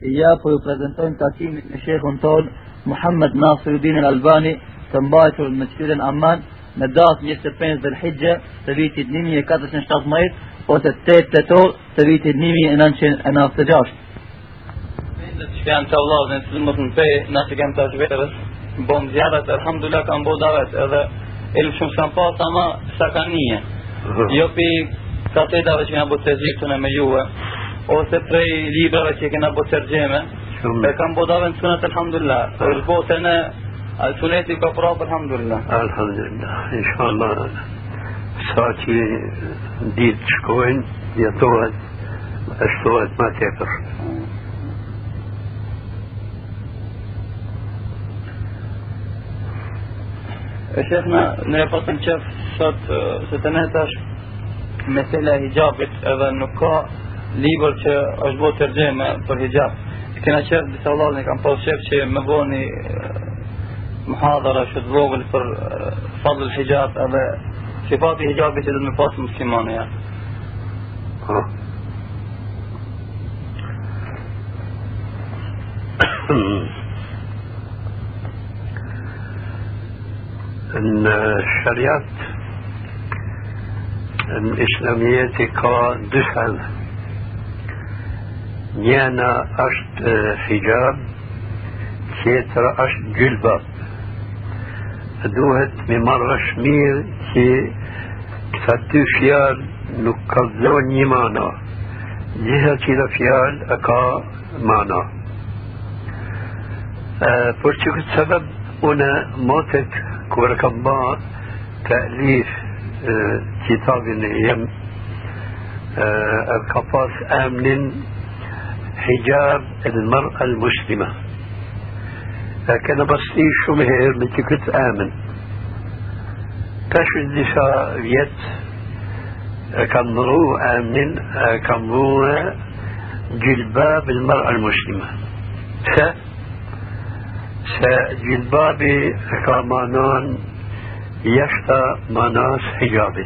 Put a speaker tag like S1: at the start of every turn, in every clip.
S1: Ja po ju prezantojmë takimin me shehun ton Muhammed Nasiruddin Al-Albani të mbajtur në qytetin Amman në datë 25 Dhulhijja të vitit 1417 ose 8 tetor të vitit 1996. Që janë të Allah në të më të në pej, në që kemë të shverës, bom zjarët, alhamdulillah kam bo davet edhe ilmë shumë shumë pas, ama sa ka nije. Jo pi katetave që janë bo të zikëtën e me juve, ose prej librave që kena bo tërgjeme e kam bo davën sunet alhamdulillah është bo të në suneti ka prapë alhamdulillah
S2: alhamdulillah inshallah sa që ditë shkojnë jetohet eshtohet ma tepër
S1: e shefna në e pasën qef sot se të libër që është bërë tërgjeme për hijab. Kena qërë disa Allah në kam pas qërë që me boni muhadara që të vogël për fadlë hijab edhe sifati hijabit që dhe me pasë muslimane ja.
S2: الشريعة الإسلامية كدخل نيانا أشت حجاب سيترا أشت جلباب. دوهت ممر شمير تي تفتو فيال نكذو نيمانا. جهة كلا فيال أكا مانا. بورتشيك السبب أنا موتك كوركبا تأليف آه، كتاب يم الكفاس آه، آمنين حجاب المرأة المسلمة. كان بسي شو مهير من كنت آمن تشد دفاع يت كان رو آمن كان رو جلباب المرأة المسلمة. س س جلباب كامانان يشتا مناس حجاب.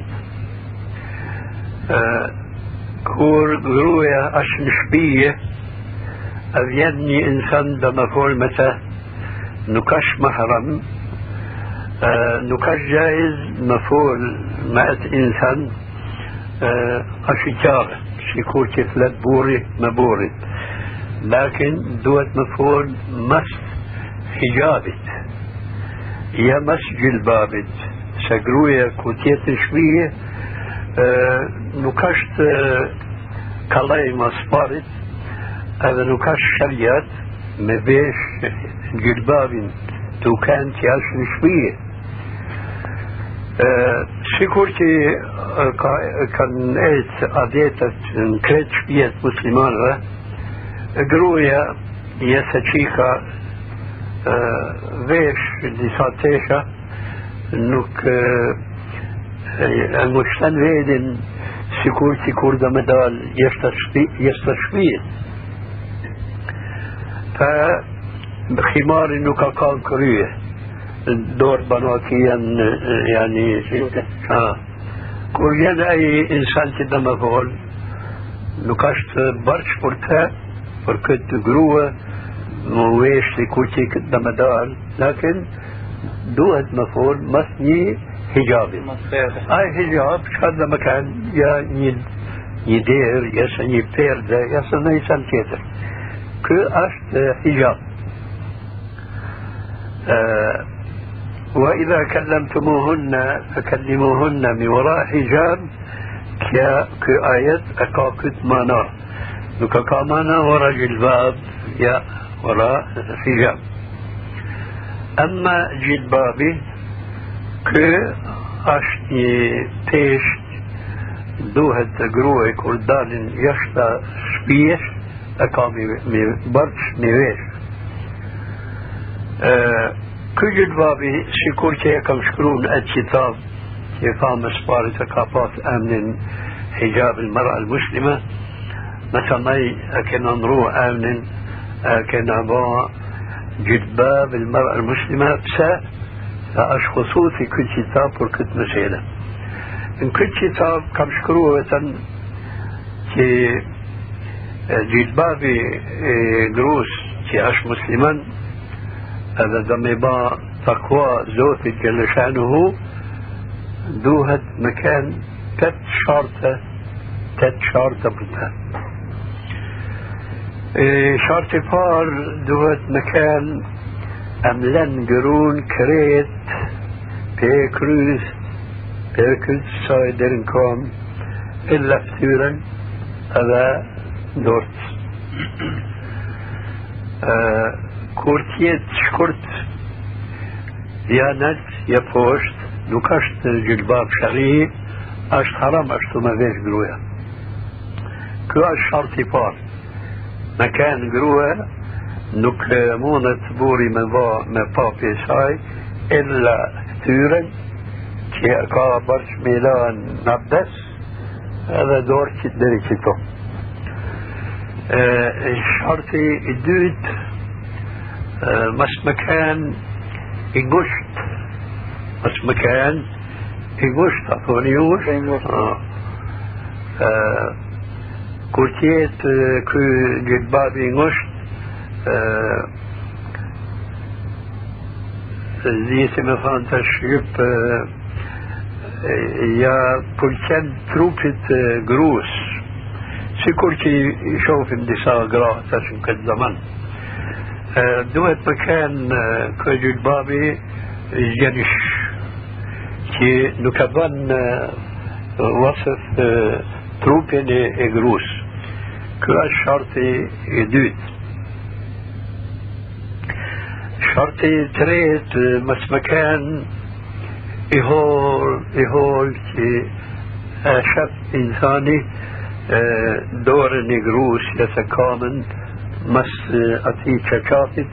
S2: كور رويا أشنشبية أبيني إنسان دم متى؟ نكش محرم. آه نكش جائز مفول مأت إنسان. آه أشجار شيكو كفلت بوري مبوري لكن دوت مفول مس حجابت. يا مس جلبابت. سقرويا كوتيت شوية. آه نكشت آه كلاي مصبارت هذا نكاش شريات ما بيش جلباب تو كانت ياسن شوية أه سيكورتي كان إيت اديتت كريت شوية مسلمان قرويا يسا أه veshë disa tesha nuk المجتمع vedin sikur si kur dhe me dal jeshtë të shpijet فخماري انه كان كريه الدور بناتيا يعني آه كوريان اي انسان كده مفعول نكاشت برش فرتا فركت جروه مويش لكوتي كده مدار لكن دوهت مفعول مثني حجابي اي حجاب هذا مكان يا يدير يا سني بيردا يا سني سنتيتر كأشت حجاب آه وإذا كلمتموهن فكلموهن من وراء حجاب كآية أكاكت مانا نكاكا مانا وراء جلباب يا وراء حجاب أما جلبابي كأشتي تيشت دوهت جروه كردان يشتا شبيش أكا مي برش ميويش Ky gjylbabi, si kur që e kam shkru në atë kitab, që e ka më spari të ka pas emnin hijab المرأة المسلمة مثلا e kena nru emnin e kena ba جلباب المرأة المسلمة pse është khususi këtë kitab për këtë mësele. Në këtë kitab kam shkru vetëm që جلبابي جروس كي أش مسلما هذا دمي با تقوى زوت جل شأنه دوهت مكان تت شارطة تت شارطة بتا شارطة فار دوهت مكان أملن جرون كريت. بيكروز بيكروز سايدرن كوم إلا فتورا هذا dort. kur tjetë shkurt, ja nalt, ja poshtë, nuk është gjilbab shari, është haram ashtu me vesh gruja. Kjo është sharti parë. Me kanë grua, nuk mundet buri me va me papi saj, illa tyren, që ka bërsh me lan në abdes, edhe dorë që të deri qëto. الشرطي الدود مش مكان يقشت مش مكان يقشت أعطونيوش آه. آه. كورتيت كو جلباب يقشت آه. زي ما فانتش يب ja pëlqen trupit شي كل شي يشوف اللي صار قرا ساشن كد زمان آه، دوت مكان آه، كوجو البابي جنش. كي نكبان آه، وصف تروبين إغروس. كلا شرطي يدوت شرطي تريت مس مكان. إيهول إيهول كي اشف إنساني. I që e دور نجروس يتكامن مس أتي شكافت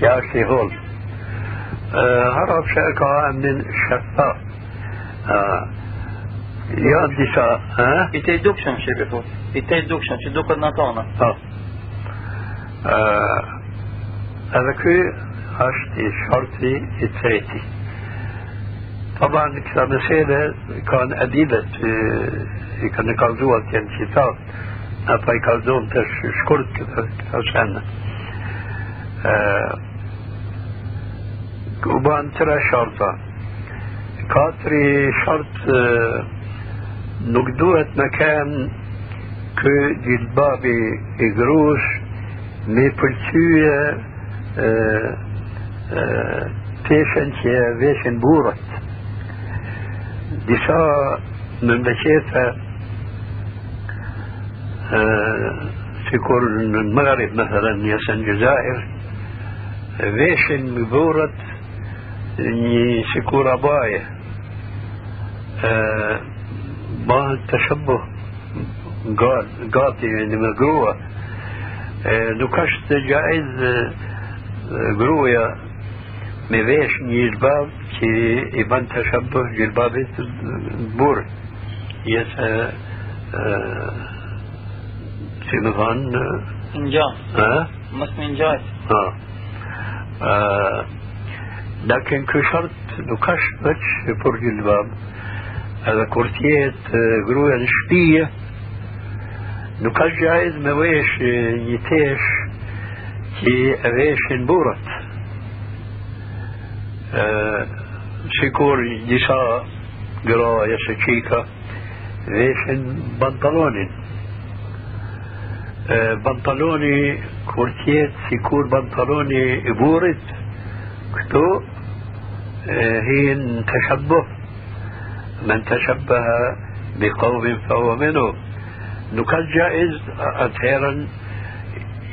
S2: كاشي هول هرب شاكا من شفاف Ja, disa...
S1: I te dukshëm që i thot. I te dukshëm që duket në tona.
S2: Po. Edhe ky është i sharti i treti. طبعا كذا مسألة كان أدلة كان يقالزوها كان كتاب أبا يقالزون تش شكرت عشان وبان ترى شرطة كاتري شرط نقدوة مكان كو جلبابي إجروش مي بلتوية تيشن كي بورت disa مملكتها sikur në Maghrib مثلا jesën Gjazair veshin më burët një sikur abaje bëhet të shëbë gati në më grua nuk është që i ban të shabëh jilbabit bur jesë si më thanë
S1: نجاة مش من جايز
S2: آه لكن كل شرط نكش بتش برج الباب هذا كورتيت قروية نشبية نكش جايز ما ويش يتيش كي أويش نبورت شكور ديسا قرا يا شكيكا ريشن بنطلوني آه، بنطلوني كورتيت سيكور بنطلوني بورت. كتو هين آه، تشبه. من تشبه بقوم فهو منه نكال جائز أثيرا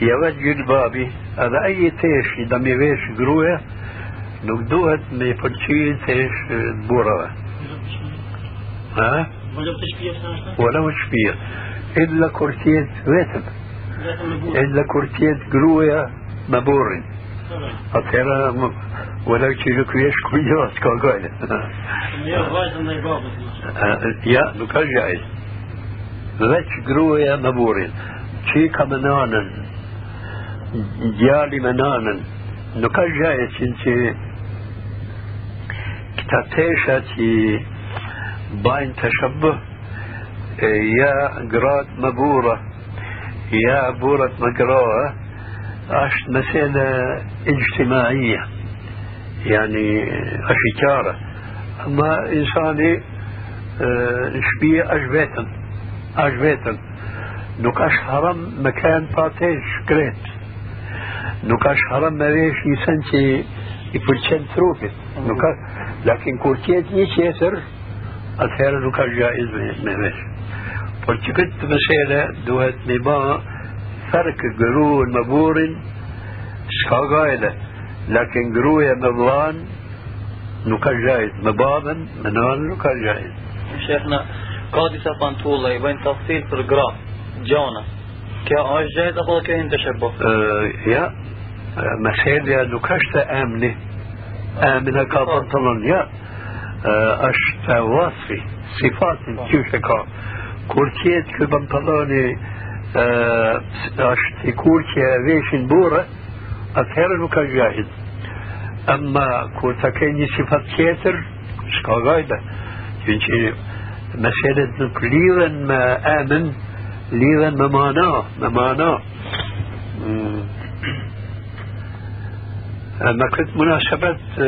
S2: يوجد بابي هذا أي تيش دمي ويش جروه Nuk duhet me pëlqyë të është burave. Ha? Wala më shpia. Illa kur tjetë vetëm. Illa kur tjetë gruaja me burrin. Atëra ولو që nuk jesh ku jo, s'ka gajle. Ja, nuk është gjajz. Veç gruaja me burrin. Qika me nanën, djali me nanën, nuk është gjajz që تاتيشا تي باين تشبه يا قراد مبورة يا بورة مقراءة أشت مسألة اجتماعية يعني أشكارة أما إنساني آه شبيه أجبيتا أجبيتا نوك أش حرم مكان باتيج كريت نوك أش حرم مريش يسنتي نوك لكن كورتيت يشيسر أثير نوك جائز مهمش por që këtë mësele duhet me ba فرق قرو المبور شخاغايلة لكن قروية مبلان نوكا جايز مبابا منان نوكا جايز
S1: شيخنا قاضي سبان طولة يبين تفصيل في الجراف جونا. كيا اش جايز أقول كيا انت
S2: آه يا مسألة وصفي صفات كيوشكا كورتيت كبنطلوني është i kur që veshin burë, atëherë nuk ka gjahid. Ama kur të ke një sifat tjetër, s'ka gajda. Që që meselet nuk lidhen me emën, lidhen me mana, me mana. Këtë munasabet,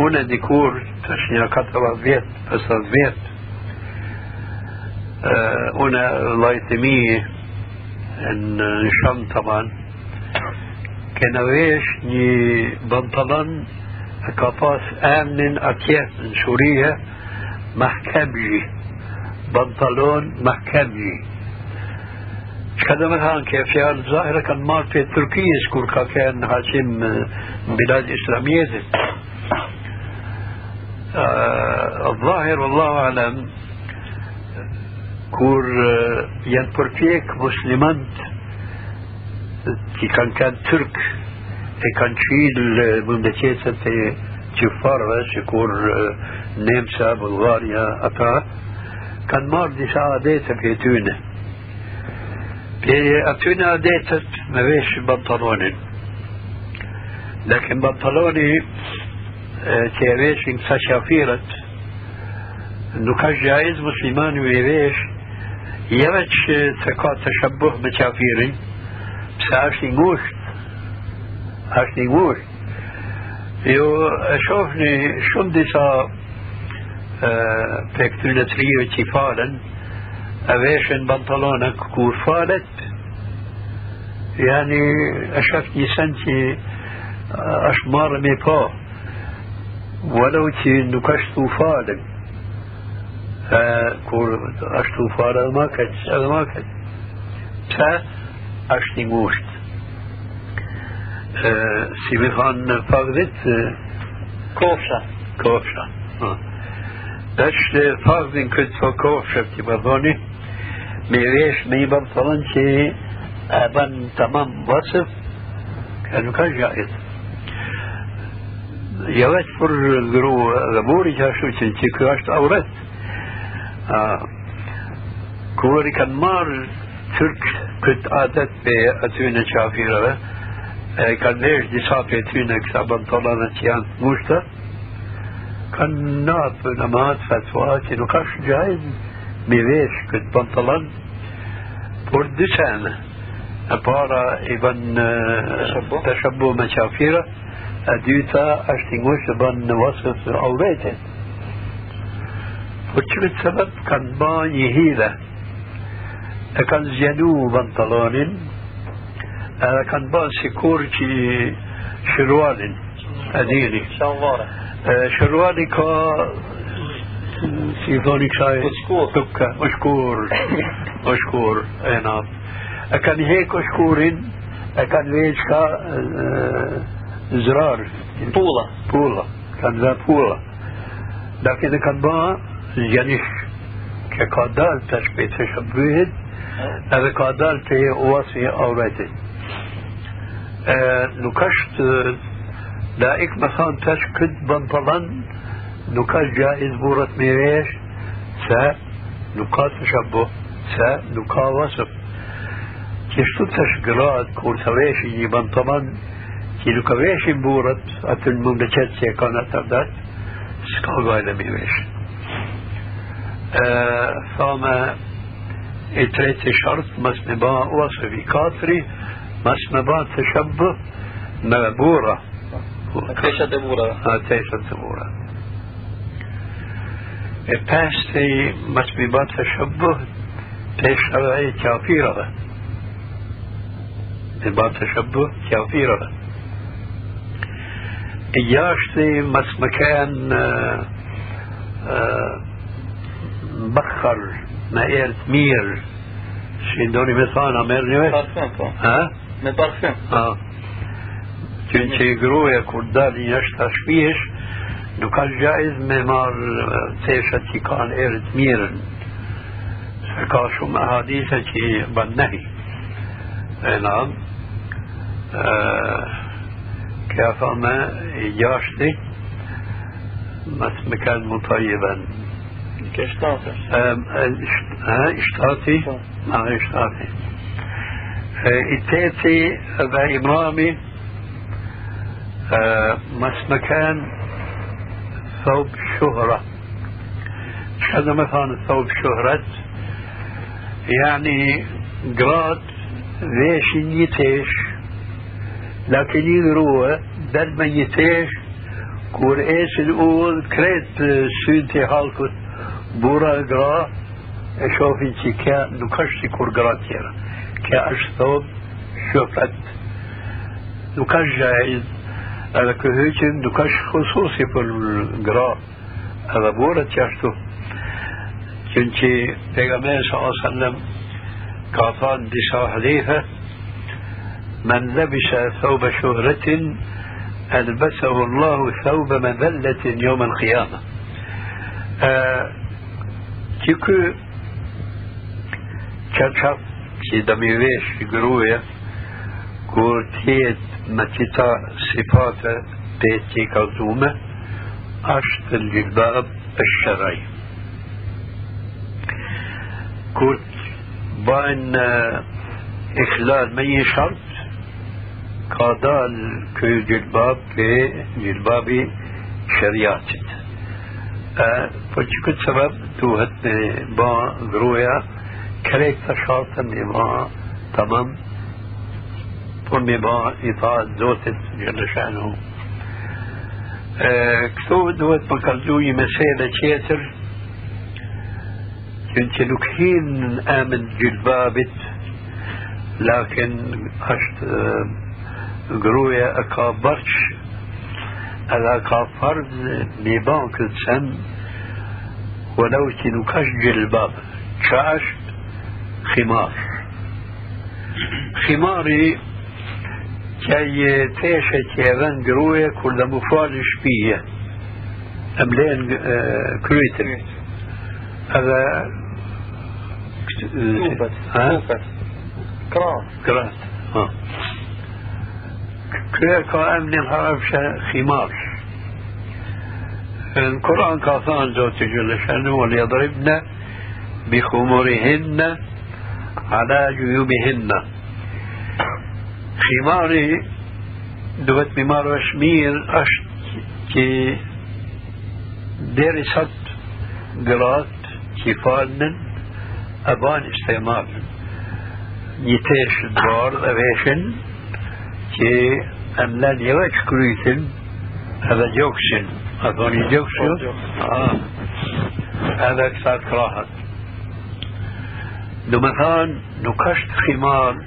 S2: unë e dikur, tash një 40 vjetë, 50 vjetë, هنا الله يتميه إن شام طبعا. كان ويش ني بنطلون كاباس امن اتيه من سوريا محكمجي. بنطلون محكمجي. كذا مثلا كيف يعني الظاهرة كان مار في تركيا سكور كان هاشم بلاد إسلامية آه الظاهر والله أعلم janë përpjek muslimant që kanë kanë tërk e kanë qilë mundëqeset e qëfarve që kur Nemsa, Bulgaria, ata kanë marrë disa adete për. لي أتونا ديتت ما بيش بنطلوني. لكن بنطلوني آه، كي بيش انفشافيرت. نكاش جائز مسلمان ويبيش يبتش تكا تشبه مكافيرين بس عاشي موشت عاشي موشت يو شوفني شون ديسا آه، بكتونة ريو تيفالن e e që është marrë me pa, walau që nuk është tu falen. kur ashtu fare edhe ma keq, edhe ma keq. Pse është një ngusht. Si me thanë fagdit,
S1: kofsha.
S2: Kofsha. është fagdin këtë të kofsha që më dhoni, me e vasëf, ka nuk është gjahit. Jo veç për gru dhe buri që ashtu që që kjo është auret. كوري كان مار ترك كنت عادت بأتونا شافيرة كان ليش دي صافي أتونا كتابا طلعنا تيان موشتا كان ناب نمات فتوات انه كاش por e para i bën tashabbu me qafira e dyta është i ngush të bën në vasët auretit وشو السبب كان باني هيلة كان زينو بنطلون كان بان سيكورتي شروال أديني.
S1: شلوارة
S2: شروالي كا سيفوني شاي
S1: مشكور
S2: تبكى مشكور مشكور اي نعم كان هيك مشكورين كان ليش كا زرار
S1: طولة
S2: طولة كان ذا طولة لكن كان dalë të shpejt se shëmbyhet edhe ka dalë të uasi auretit nuk është da ik me thonë tash këtë bantalan nuk është gjaiz burët me vesh se nuk ka të shabbo se nuk ka vasëf që shtu të shgrat kur të veshin një bantalan që nuk ka veshin burët atë në mundë qëtë që e kanë atë datë s'ka gajle me e peshti masbibat të shëbëh të shërë e
S1: kafirëve e bat
S2: të shëbëh kafirëve e jashti mas më kanë bëkhër me erë të mirë që ndoni me thana merë një
S1: vesh po.
S2: ha?
S1: me parfum
S2: ha. që që i gruja kur dalin është të shpijesh kanë erët mirën se ka shumë hadithe që i ban nehi e nam كافما ياشتي بس مكان مطيبا. ها اشتاتي ما اشتاتي التاتي ذا إمامي مس مكان الثوب شهرة. هذا مثلا الثوب شهرة. يعني قراد ليش نيتيش لكن يروى بل ما نيتيش كور إيش نقول كريت سنتي هالكو بورا جرا أشوف انت كا نكشتي كور قرا كأش ثوب شهرة. شفت نكش جايز. Është thob shofet nuk është edhe khususi për gra edhe burët që ashtu qënë që pegamer s.a.s. ka thonë disa hadithe من لبس ثوب شهرة ألبسه الله ثوب مذلة يوم القيامة تيكو كاتشاب كي دميويش قروية kur tjetë me qita sifate të që i kalzume, është l-gjilbab është Kur bajnë ikhlal me një shart, ka dal ky gjilbab ke gjilbabi shëriatit. Po që këtë sebeb duhet me ba gruja krejt të shartën me ba tamam تطلبي إطاعة زوتت جل شأنه آه، كتو دوت مكردوي مسيلة تشيتر كنت لكين آمن جلبابت. لكن أشت آه، قروية أكابرش ألا كافرد ببانك سن ولو تنكش جلباب. شاش خمار. خماري që e kur dhe mu falë shpije e mlen krytin edhe
S1: Kupet. Krat.
S2: كرات آه كذا كأمن الحرف خمار القرآن كاثان زوت جل شأنه وليضربن بخمرهن على جيوبهن خماري دوت ممار وشمير أشت كي درست قرات كفالن أبان استعمال një tesh të bardh e veshin që emlen jo veç krytin edhe gjoksin a thoni gjoksin edhe kësa të krahat do me thanë nuk është khimar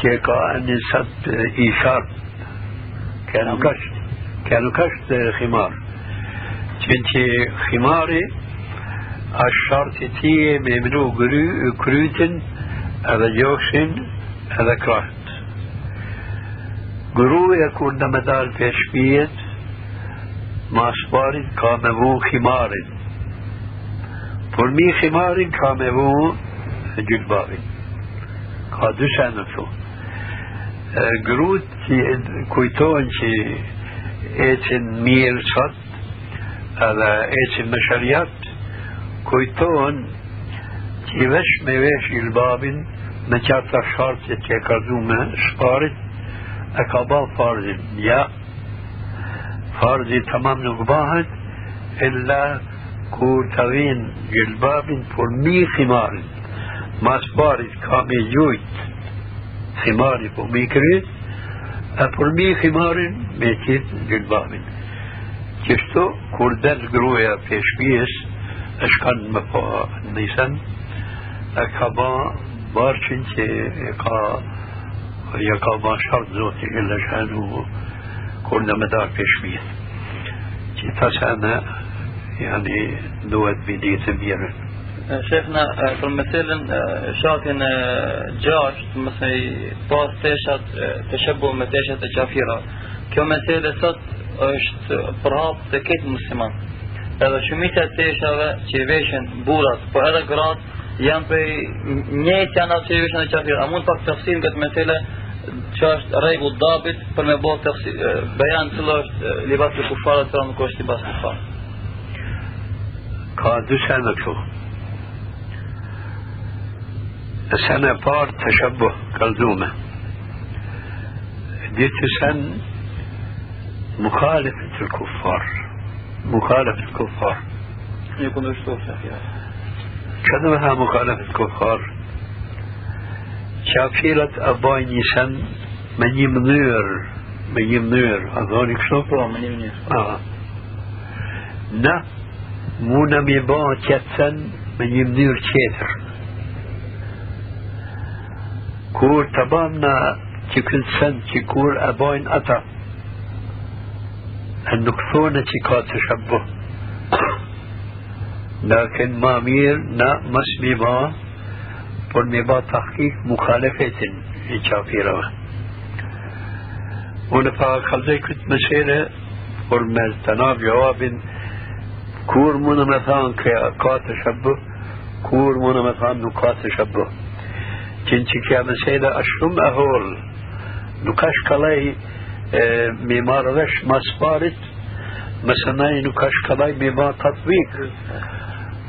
S2: që ka njësat i sharp ka nuk është ka nuk është khimar që që khimari është sharti tije me mnu krytin هذا جوشن هذا كرهت قرو يكون نمدال بيشبيت ما سبارد كامبو خمار فرمي خمار كامبو صد كويتون që i vesh me vesh i lbabin me qarta shartë që e ka dhu me shparit e ka ba farzin ja farzi tamam nuk bahet illa kur të vinë gjilbabin për mi khimarin mas parit ka me gjujt khimari për mi kryt e për mi khimarin me qitë gjilbabin qështu kur del gruja për shpijes e shkan me po nisen e ka ba barqin që e ka ja ka ba shart zoti illa shanu kur në me dar për shpijes që ta sana يعني Shefna, për meselën
S1: shatin e gjasht, mëse i pas teshat të shëbu me teshat e qafira. Kjo meselë sot është përhap të ketë musliman. Edhe shumica e teshave që i veshen burat, po edhe gratë janë prej njëjtë janë atë që i veshen e qafira. A mund pak të fësim këtë meselë që është regu dabit për me bo të fësim, bejan cëllë është libas të kufarët, të nuk është libas të kufarët.
S2: Ka dy shenë në këshu. Sene. السنة بار تشبه كالزومة. ديت سن مخالفة الكفار. مخالفة الكفار.
S1: يكون أسلوب
S2: كلمها مخالفة الكفار؟ شافيرة أباي سن من يمنير من يمنير. أظن كشوف
S1: من يمنير.
S2: آه. muna mi ba qetësen me një mënyrë qeter. Që kur e bajnë ata, e nuk thonë që ka të shabbu. لكن ما مير نا مس مي با پر مي با تحقيق مخالفة الشافيرة ونفا خلزي كنت مسيرة پر مزتنا جواب كور مونة مثلا كا تشبه كور مونة مثلا نكا تشبه جنتي كيا مسيدة أشرم أهول نكاش كلاي ميمار غش مسبارت مثلا نكاش كلاي ميمار تطبيق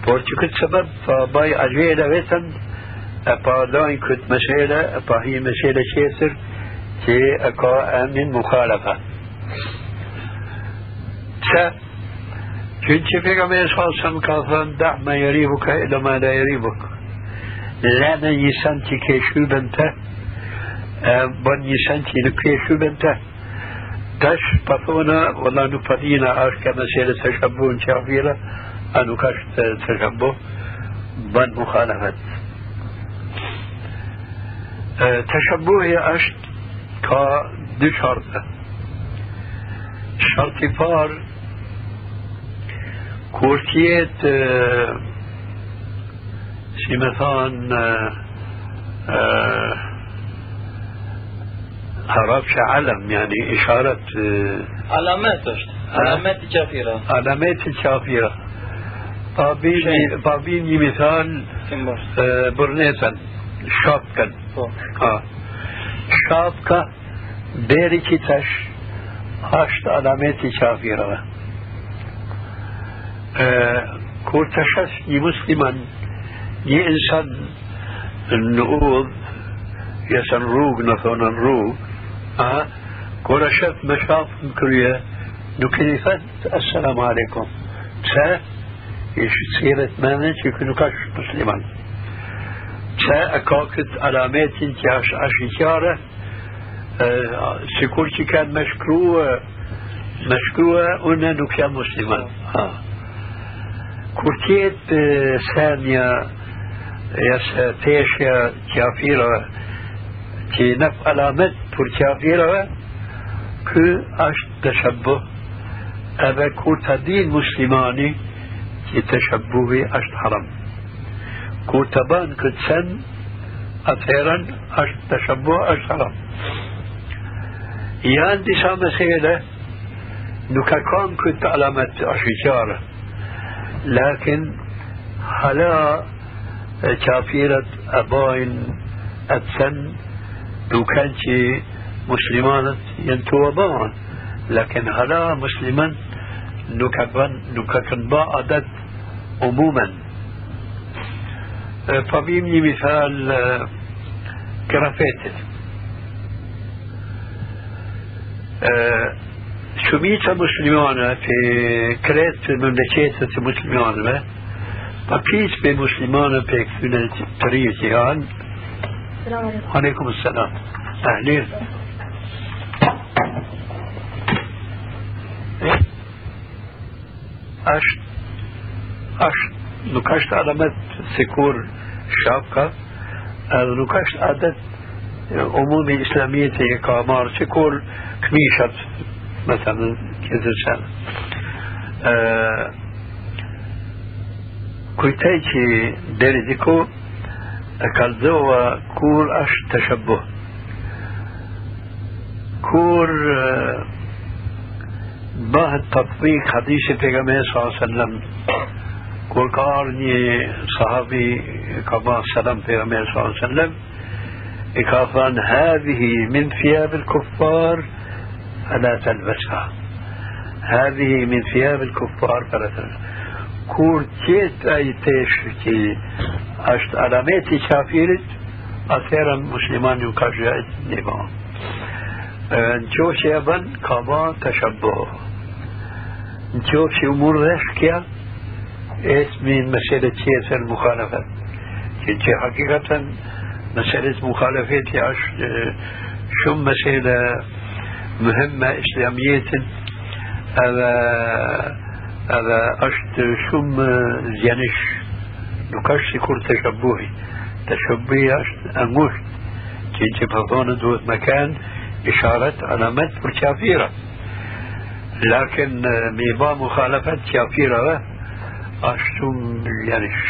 S2: Por që këtë sebeb, pa baj agjela vetën, e pa dajnë këtë mesele, e pa hi mesele qesër, që e ka emnin mukhalafa. Pse? كنت في قبل صلى الله عليه وسلم دع ما يريبك إلى ما لا يريبك لا نيسانتي كيشو بنته بن يسانتي نكيشو بنته تش بطونا والله نفدينا أش كما سيرة تشبه شافيرة أنو كاش تشبه بن مخالفة تشبه هي أشت كا دو شرطة شرط فار kur tjetë si me thonë هربش علم يعني إشارة
S1: علامات علامات الشافرة
S2: علامات بابيني بابيني مثال برنيتا شابكا آه شابكا ديري كتاش هاشت علامات kur të shës një musliman, një insan në udh, jesë në rrugë, në thonë në rrugë, a, kur e shëtë me shafë në krye, nuk e një thëtë, assalamu alaikum. Pse? Ishë cilët mene që kë nuk është musliman. Pse e ka këtë alametin që është është i qare, sikur që kanë me shkrua, me shkrua, unë nuk jam musliman. Ha. كورتيت ثانية يا تيشيا كافيرة كي نف علامت بور كافيرة كو أش تشبه أبا كورتا دين مسلماني كي تشبهي أش حرام كورتا بان كتسن أثيرا أش تشبه أش حرام كافيرة أباين أتسن لو كان شي مسلمان ينتوبان لكن هلا مسلما نكبن نككن بعدت عموما. فبيمني مثال كرافيت shumica muslimane في kretë memleqetet e muslimanëve, pakis pe muslimane pe këtyne të rinjë që janë, Aleykum salam. Ahlin. është është nuk është alamet si kur shapka edhe nuk është adet umumi islamit e ka marrë që kur këmishat مثلا كذا سنة كويتايتشي ديرزيكو كالزوا كور اش تشبه. كور باه التطبيق حديث النبي صلى الله عليه وسلم. كور قارني صحابي كما سلم في النبي صلى الله عليه وسلم. إكافان هذه من ثياب الكفار فلا تلبسها. هذه من ثياب الكفار فلا تلبسها. Kur tjetë ai tesh që është alameti i kafirit, atëherë muslimani nuk ka shajt një ba. Në qofë që e bën, ka ba të shabboh. Në qofë që umur dhesh kja, اسمين مسألة سياسة المخالفة كي حقيقة مسألة مخالفة عش شو مسألة مهمة إسلامية هذا edhe është shumë zjanish. Nuk është si kur të shëbuhi të shëbuhi është angusht që që përdonë duhet me kanë isharet alamet për qafirat lakin
S1: me ba mukhalafet qafirave është shumë zjanish.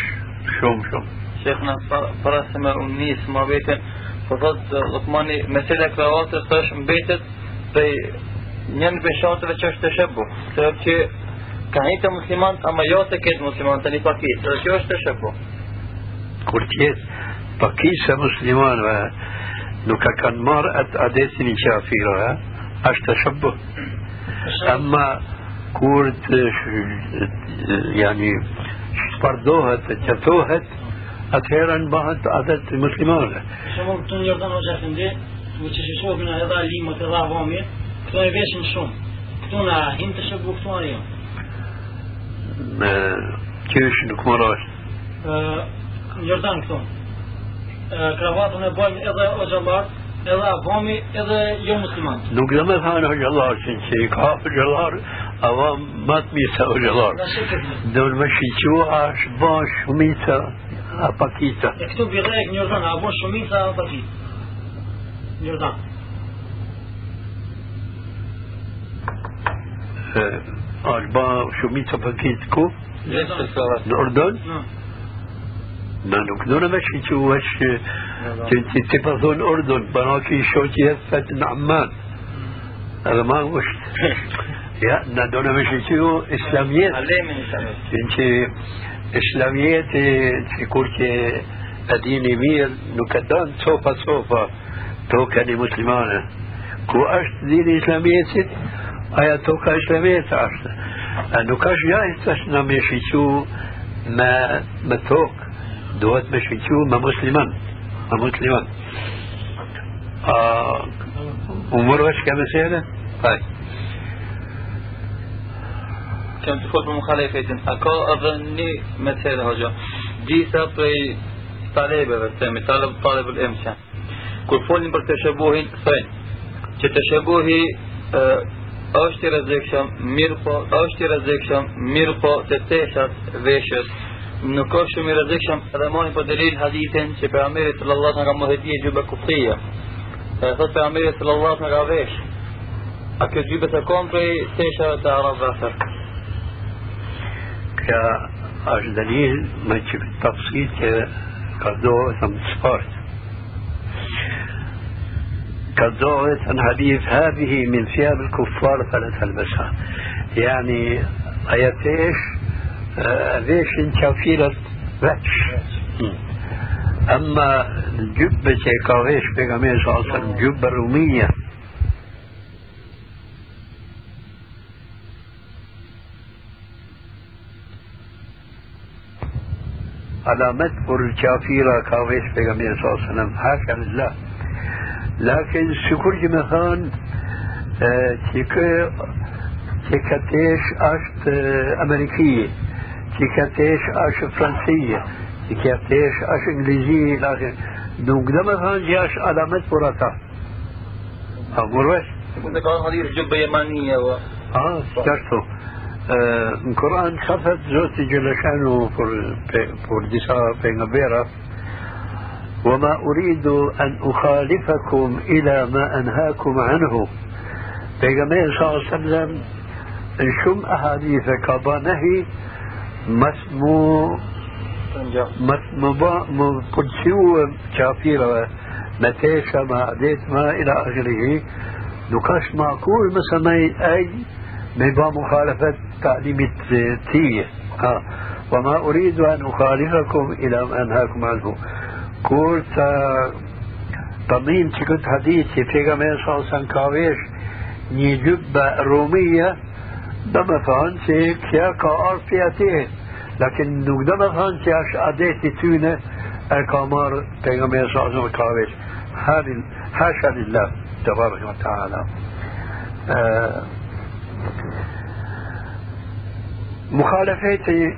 S1: Shumë shumë. Shekna, para se me unë njësë më vetën, po thotë Lukmani, mesela kravatës është mbetet prej njën beshatëve që është të shëbu, të që ka një të muslimant ama jo të ketë muslimant të një pakis dhe që është të shëbu
S2: kur tjetë pakisa muslimanve nuk ka kanë marë atë adetin i qafira është të shëbu ama kur të yani shpardohet të qëtohet atëherë në bëhet adet muslimanve
S3: Shumë të njërdan o gjafindi Më që që shohën edhe limët edhe avamit, këto e veshin shumë. Këto në hinë të shëbu këto në jo.
S2: Me qysh nuk më rash.
S3: Në Jordan këto. Kravatën e bojmë edhe o gjallar, edhe avami, edhe jo musliman.
S2: Nuk dhe me thanë o gjallar, që që i ka o gjallar, avam matë misa o gjallar. Dhe me shiqua është ba shumica a pakita.
S3: E këtu bidhek një Jordan, a bo shumica a pakita. Jordan.
S2: أربعة shumica pakit ku? Në Ordon? Në nuk do në meshë që u është që që të pa thonë Ordon, bëna ki shoqi e fëtë në Amman. Edhe ma është. Ja, në do në meshë që u Islamjet. Që Islamjet që kur që e dini mirë nuk e مسلمانة كو أشت دين إسلامية أيا توكا إسلامية أشت أنو كاش جاي تشنا مشيشو ما ما توك دوت مشيشو ما مسلمان ما مسلمان آه أمور وش كمسألة طيب
S1: كم تفوت بمخالفة أكو أظني مثل هجا جيسا بري طالبة بس طالب طالب الإمشان kur folin për të shëbuhin, thënë që të shëbuhi është i rrezikshëm, mirë po, është i rrezikshëm, mirë po të teshat veshës, nuk është shumë i rrezikshëm edhe mojnë për delil hadithin që për Amiri sallallahu në ka mohedi e gjybe kuftia. E thot për Amiri sallallahu në ka vesh. A kjo gjybe të kom prej teshat të arab vëfër.
S2: Kja është dalil me që të tafsit që ka dohë të më të spartë. كالضوء حديث هذه من ثياب الكفار فلا تلبسها يعني ايتيش ليش كافيرة وحش أما الجبة كاويش بيغامير صلى الله عليه وسلم رومية على مدبر الكافيرة كاويش بيغامير صلى الله عليه وسلم. حاشا لله لكن شكر جمثان تيك تكتيش أشت أمريكية تكتيش أشت فرنسية تكتيش أشت إنجليزية آخره دوك دم فان جاش علامات براتا أقول وش
S1: كنت يمانية و
S2: آه certo القرآن خفت زوتي جل شانه por disa pengabera وما أريد أن أخالفكم إلى ما أنهاكم عنه. بيغمبر صلى الله عليه وسلم شم أحاديث كبانه مسمو مسمو قدسيو كافيرة متيشة ما عديت ما إلى آخره نقاش معقول مثلا أي بيبقى مخالفة تعليم التية وما أريد أن أخالفكم إلى ما أنهاكم عنه. قلت طمين كنت حديثي في جميع صلصان كاويش ني جبة رومية دم فانسي كيا كار فياتيه لكن نو دم فانسي اش اديتي تونه الكامار في جميع صلصان كاويش هذه حاشا لله تبارك وتعالى آه مخالفتي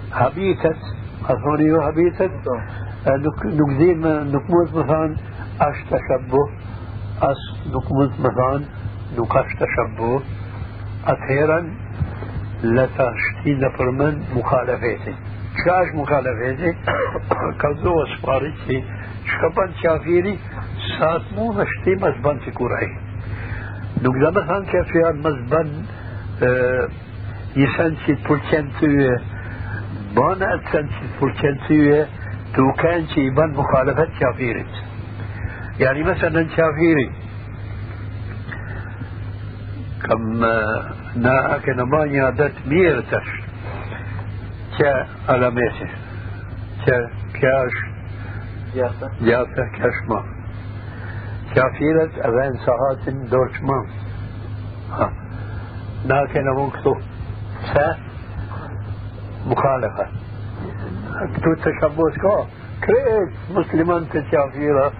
S2: مسلماني كي توتت بزوت جلشانو انك نقدمي إيش مسيرة بن موافقة شريات يتيايا انه بن موافقة موافقة يعني نقاء اهتمام يا اي مسلمين تقاء اهتمام يباطا قوى زوت جلشانو كون هبيتت أثوني هبيتت نقديم نقمت مثلا أش تشبه. أس نقمت مثلا نقاش تشبه. أثيرا لتشتين فرمن مخالفاتي شاش مخالفاتي كذو أسفارتي شكبان شافيري سات مو نشتي مزبان تكورعي نقدر مثلا كافيان مزبان أه يسنسي بولكنتوه بانا اتسنسي بولكنتوه تو كان يبان مخالفة شافيري يعني مثلا شافيري كم نا أكن ما يادت ميرتش كا ألميته كا كاش جافة كاشما شافيرة أبان ساعات دورشمان ها. نا كان مكتوب ف مخالفة. تو تشبه كا كريت مسلمان تشافيرة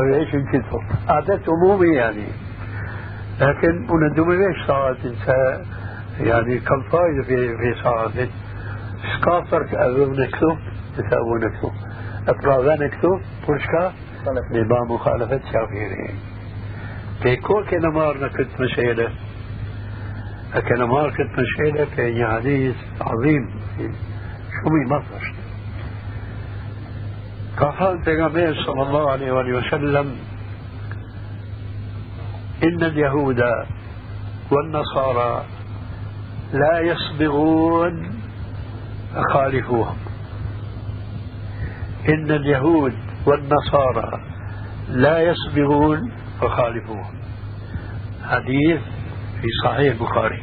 S2: إيش كتو عادات عمومي يعني لكن وندوم ليش صارت يعني كم فايدة في في صارت سكافر أبو نكتو تساوي نكتو أفرادا نكتو برشكا بما مخالفة شافيري في كل كنمار نكت مشيلة لكن ما كنت مشيلة في حديث عظيم شمي مصر قال النبي صلى الله عليه وآله وسلم إن اليهود والنصارى لا يصبغون خالفوهم إن اليهود والنصارى لا يصبغون فخالفوهم حديث في صحيح البخاري.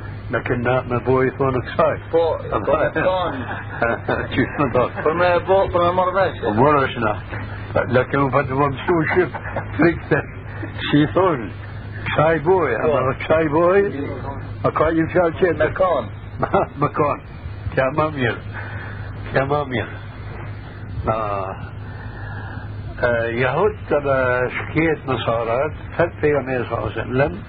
S2: لكن ما بوي ثونك ساي
S1: فو كون
S2: كيف نضاف
S1: فرما بو فرما مرضاش.
S2: مرشنا لكن فد ممسو شف فكتة شي ثون شاي بوي. أما شاي بوي اكاي يمشي شيء؟
S1: مكان.
S2: مكان. كمامير كمامير آه. آه يهود تبع شكيت نصارات فت في صلى الله عليه وسلم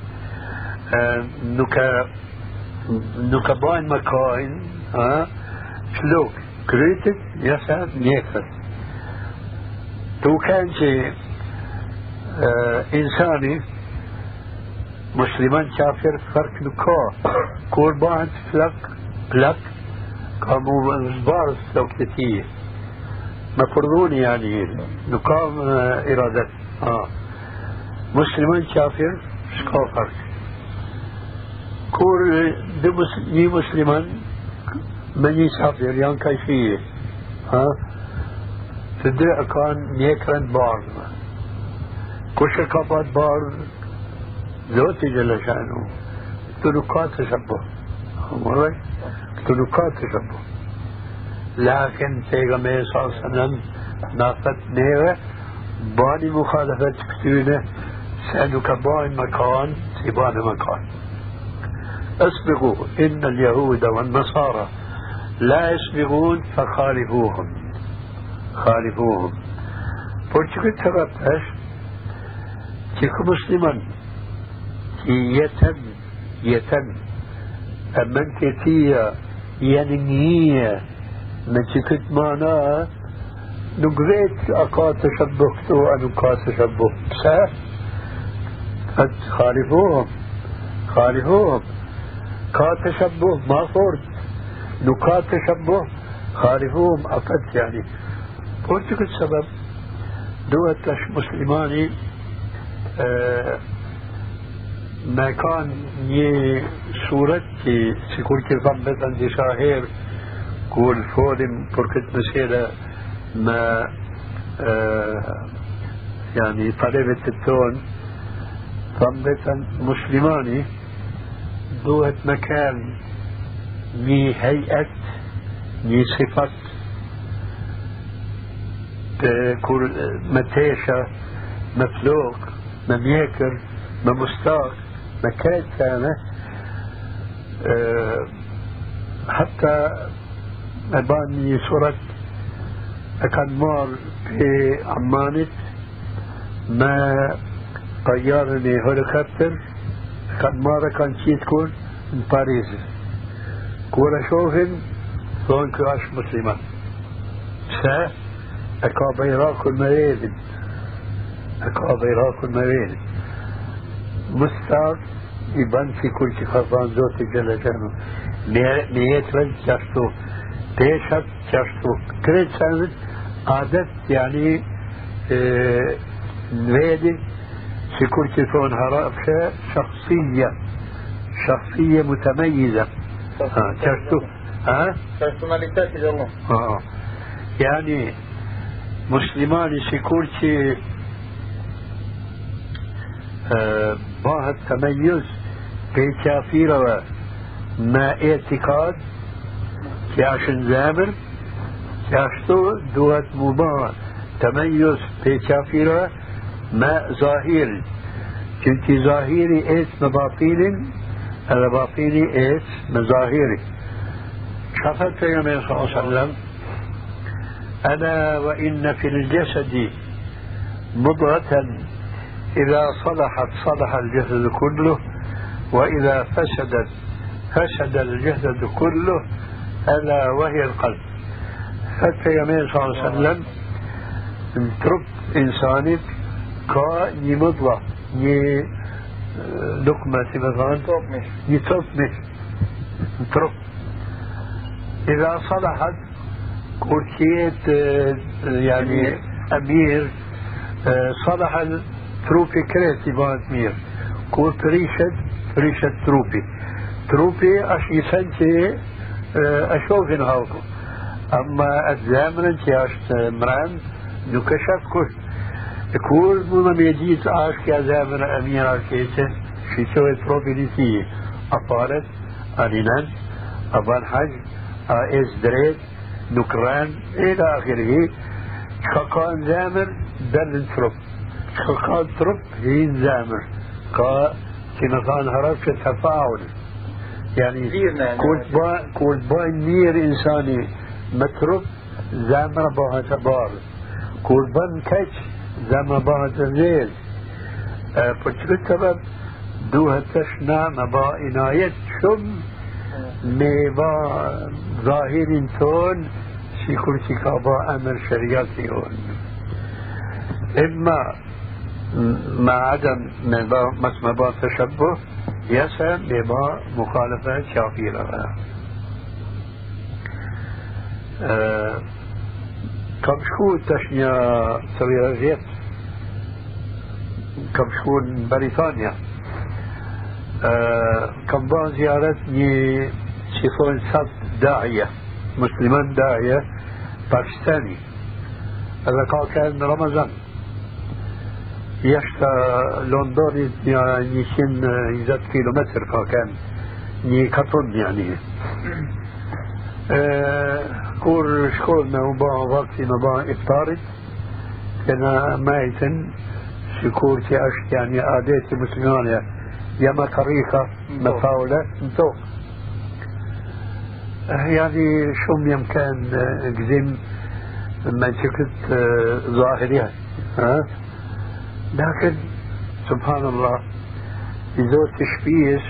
S2: آه نكا نكباين مكاين ها شلوك كريتك يسا نيكت تو كان شيء آه انساني مسلمان كافر فرق نكا قربان فلك فلك كمو زبار سلوكتية مفرضون يعني نقام إرادة آه مسلمان كافر شكو فرق كور دي مسلمان من يسافر يعني كيفية ها؟ تدري كان نيكرن بار كوش كابات بار ذوتي جل شأنه تلقات تشبه مرة تشبه لكن پیغمبر صلى الله عليه وسلم نافت نيرة باني مخالفة كتونة سألك بان مكان تبان مكان. اسبقوا إن اليهود والنصارى لا يسبقون فخالفوهم. خالفوهم. Taraftar ki Müslüman ki yeten yeten أمن كتية ينمية من كت معناها نقريت أقا تشبهتو أن أقا تشبه سه خالفوهم. خالفوهم. كا تشبه ما فرد نكا تشبه خالفوهم. أقد يعني. قلت السبب. دوت مسلماني آه ما كان ني صورتي. سيكون كيف مثلا دي شاهير. كول فودم بركت مسيرة ما آه يعني طلبة التون. فمثلا مسلماني. دوت مكان ني هيئة ني صفة كل متيشة مفلوق مميكر ممستاق مكان كان أه حتى أباني صورة كان مار في عمانة ما طيارني هليكوبتر كان مارة كان شي تكون من باريس كورا شوفن هون كراش مسلمان سا أكا بيراك المريد أكا بيراك المريد مستار يبان في كل شيء خفان زوتي جل جانو نيت رج جاشتو بيشت جاشتو كريت سانت عادت يعني آه نويدي في كل شيء فون هرافشة شخصية شخصية متميزة. ها جاشتو ها؟
S1: Di Allah
S2: آه يعني مسلمان في كل شيء آه باه التميز في كافيرة ما اعتقاد. كاشن زامر كاشتو دوت مباه تميز في كافيرة ما ظاهر. كنت ظاهري إيش مباطيل الباطيني إيش مظاهري شفت يا صلى الله عليه وسلم ألا وإن في الجسد مضغة إذا صلحت صلح الجسد كله وإذا فسدت فسد الجسد كله ألا وهي القلب. حتى يمين صلى الله عليه وسلم ترب إنسانك كا مضغة ني لقمة مثلا يتوب ترب إذا صلحت كورتيت يعني أمير. صلح التروبي كريتي بانت مير. كور بريشد بريشد تروبي تروبي أش يسنتي أشوفين هاوكو أما الزامن تياشت مران نكشف كل كور مما ميجيت آش كا زامن أمير آشكيته شي سوي تروبي لتي أفارت أنينان أبان حج آئس دريت نكران إلى آخره شقان زامر دل ترب شقان ترب هين زامر قا كنفان هرب تفاعل يعني كنت با با بها تزيل أه فشكت سبب؟ دوها تشنا مبا عناية شم ميبا ظاهر تون في كرسي كابا أمر شريعتي هون إما مع عدم مسمى با تشبه يسا بما مخالفة شافيرة أه kam shku tash një të vjet kam shku në Britania kam bën zjaret një që thonë sat daje musliman daje pakistani edhe ka kanë në Ramazan jashtë Londonit një 120 km ka kanë një katon yani kur shkojmë me ba iftarit kena majten sikur që është yani adeti muslimane jama tarika me faule në tokë يعني شوم يم كان جزيم منطقة ظاهرية ها لكن سبحان الله إذا تشبيس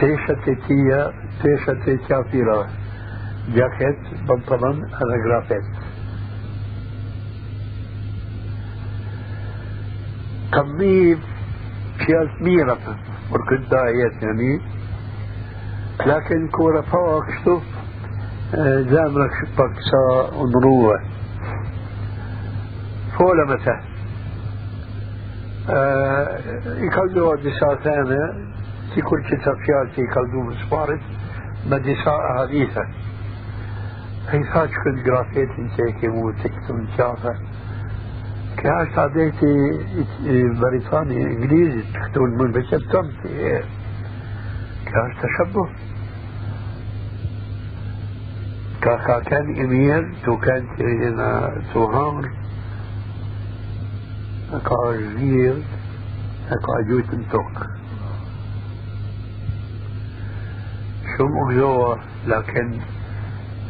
S2: تيشة تيتية تيشة تيتيا جاكيت بنطلون هذا جرافيت. كمية فيها ميرة بركض دايت يعني. لكن كورة فوق شوف زامرك شبك سا ونروة فولا متى. يكالدو دسا ثانية تيكول كتاب فيال تيكالدو مسفارت ما دسا أحاديثة هي ثاج كنت جرافيت انتيكي مو تكتم شافة كاش تعديتي بريطاني انجليزي تكتون من بشتم كاش تشبه كاكا كان إمير تو كان ترينا تو هامر كا جير كا جوت توك شو مغزوة لكن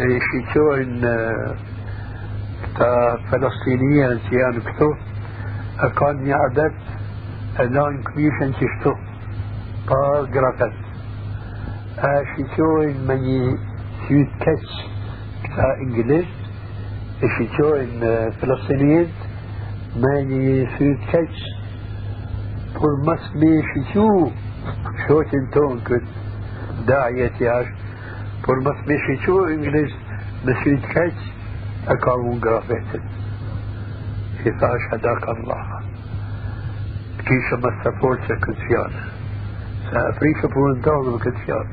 S2: من كوربا كفر فحقيقة هنا كم شيف ببانك سن شي كل كالزوتي لكن كتوا بريشي مموه لكن كتا انجليز شي تشوين كتا فلسطينيين سيان كتو أكان يعدد الان كميشن تشتو قا جرافت شي تشوين مني سيوت كتش انجليز اشيتوين فلسطينيين ماني سويت كاتش بور مس مي شيتو شوت انتون كنت داعية ياش بور مس مي شيتو انجليز مسويت كاتش اكاون جرافيتن يفاش هداك الله كيش ما سافورت كنت فيانا سافريكا بورنتون كنت فيانا